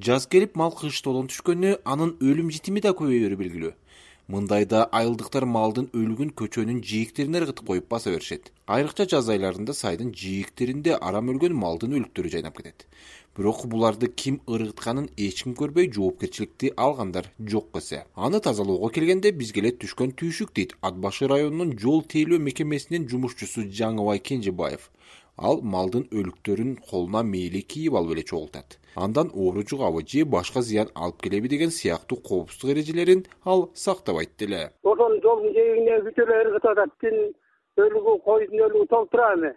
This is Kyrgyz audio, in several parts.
жаз келип мал кыштоодон түшкөнү анын өлүм житими да көбөйөөрү белгилүү. Мындайда айылдыктар малдын өлүгүн көчөнүн жээктерине ыргытып коюп баса беришет. Айрыкча жаз айларында сайдын жээктеринде арам өлгөн малдын өлүктөрү жайнап кетет. Бирок буларды ким ыргытканын эч ким көрбөй жоопкерчиликти алгандар жок эсе аны тазалоого келгенде бизге эле түшкөн түйшүк дейт. Ат башы районунун жол тейлөө мекемесинин жумушчусу жаңыбай кенжебаев ал малдын өлүктөрүн колуна мейли кийип алып эле чогултат. Андан оору жугабы же башка зыян алып келеби деген сыяктуу коопсуздук эрежелерин ал сактабайт деле ошону жолдун жээгине эле ыргытып атат тин өлүгү койдун өлүгү толуп турабы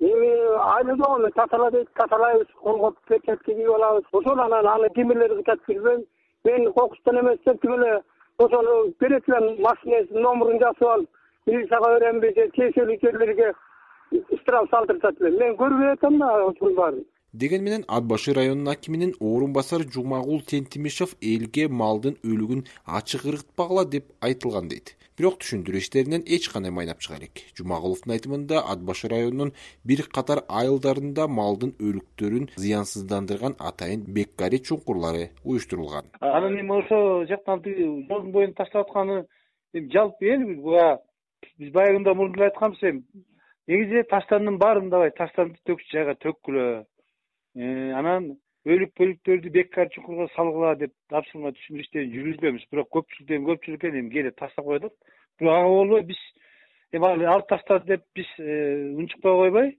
эми эми айла жок эми тазала дейт тазалайбыз колго перчатка кийип алабыз. Ошол анан аны ким эле ыргытат билбейм мен кокустан эмес деп тиги эле ошону берет элем машинесинин номурун жазып алып милицияга беремби же тиешелүү жерлерге штраф салдыртат элем мен көрбөй атам да ошонун баарын деген менен ат башы районунун акиминин орун басары жумагул тентимишев элге малдын өлүгүн ачык ыргытпагыла деп айтылган дейт. Бирок түшүндүрүү иштеринен эч кандай майнап чыга элек жумагуловдун айтымында ат башы районунун бир катар айылдарында малдын өлүктөрүн зыянсыздандырган атайын беккари чуңкурлары уюштурулган. Анан эми ошол жактан тиги жолдун боюна таштап атканы эми жалпы эл буга биз баягында мурун эле айтканбыз эми негизи таштандын баарын давай таштанды төкчү жайга төккүлө. Э, анан өлүк бөлүктөрдү беккар чуңкурга салгыла деп тапшырма түшүндүрүү иштерин жүргүзбөйбүз. Бирок көпчүлүк эми көпчүлүк эми келе таштап коет бирок ага болбой биз эми ал алып таштады деп биз э, унчукпай койбой.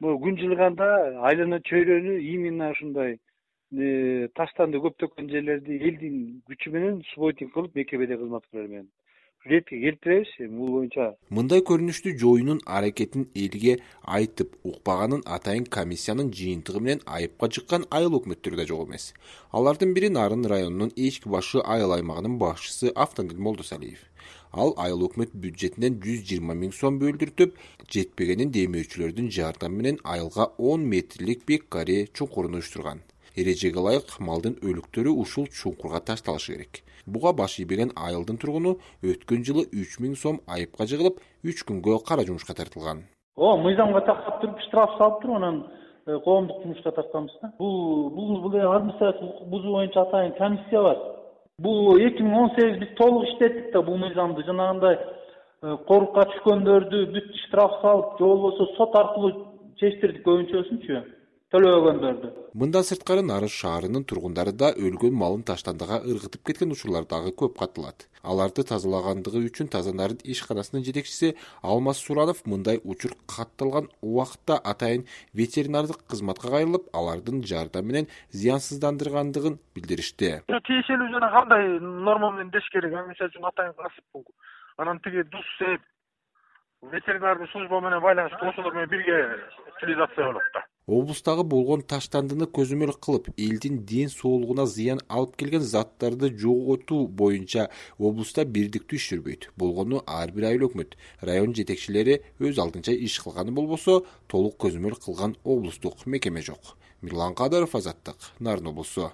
Могу күн жылыганда айлана чөйрөнү именно ушундай э, таштанды көп төккөн жерлерди элдин күчү менен субботник кылып мекемеде кызматкерлер менен ретке келтиребиз эми бул боюнча. Мындай көрүнүштү жоюунун аракетин элге айтып укпаганын атайын комиссиянын жыйынтыгы менен айыпка жыккан айыл өкмөттөр да жок эмес. Алардын бири нарын районунун эчки башы айыл аймагынын башчысы автандил молдосалиев. Ал айыл өкмөт бюджетинен жүз жыйырма миң сом бөлдүртүп жетпегенин демөөчүлөрдүн жардамы менен айылга он метрлик беккари чуңкурун уюштурган эрежеге ылайык малдын өлүктөрү ушул чуңкурга ташталышы керек. Буга баш ийбеген айылдын тургуну өткөн жылы үч миң сом айыпка жыгылып үч күнгө кара жумушка тартылган. Ооба мыйзамга тактап туруп штраф салып туруп анан э, коомдук жумушка тартканбыз да. Бул бул бул административдик укук бузуу боюнча атайын комиссия бар бул эки миң он сегиз биз толук иштеттик да бул мыйзамды жанагындай э, корукка түшкөндөрдү бүт штраф салып же болбосо сот аркылуу чечтирдик көбүнчөсүнчү төлөбөгөндөрдү мындан сырткары нарын шаарынын тургундары да өлгөн малын таштандыга ыргытып кеткен учурлар дагы көп катталат аларды тазалагандыгы үчүн таза нарын ишканасынын жетекчиси алмаз суранов мындай учур катталган убакытта атайын ветеринардык кызматка кайрылып алардын жардамы менен зыянсыздандыргандыгын билдиришти. Тиешелүү жана кандай норма менен деш керек? Мисалы үчүн атайын касып анан тиги дус сээп ветеринардык служба менен байланыштуу ошолор менен бирге утилизация болот да облустагы болгон таштандыны көзөмөл кылып элдин ден соолугуна зыян алып келген заттарды жоготуу боюнча облуста бирдиктүү иш жүрбөйт болгону ар бир айыл өкмөт район жетекчилери өз алдынча иш кылганы болбосо толук көзөмөл кылган облустук мекеме жок. Мирлан кадыров азаттык нарын облусу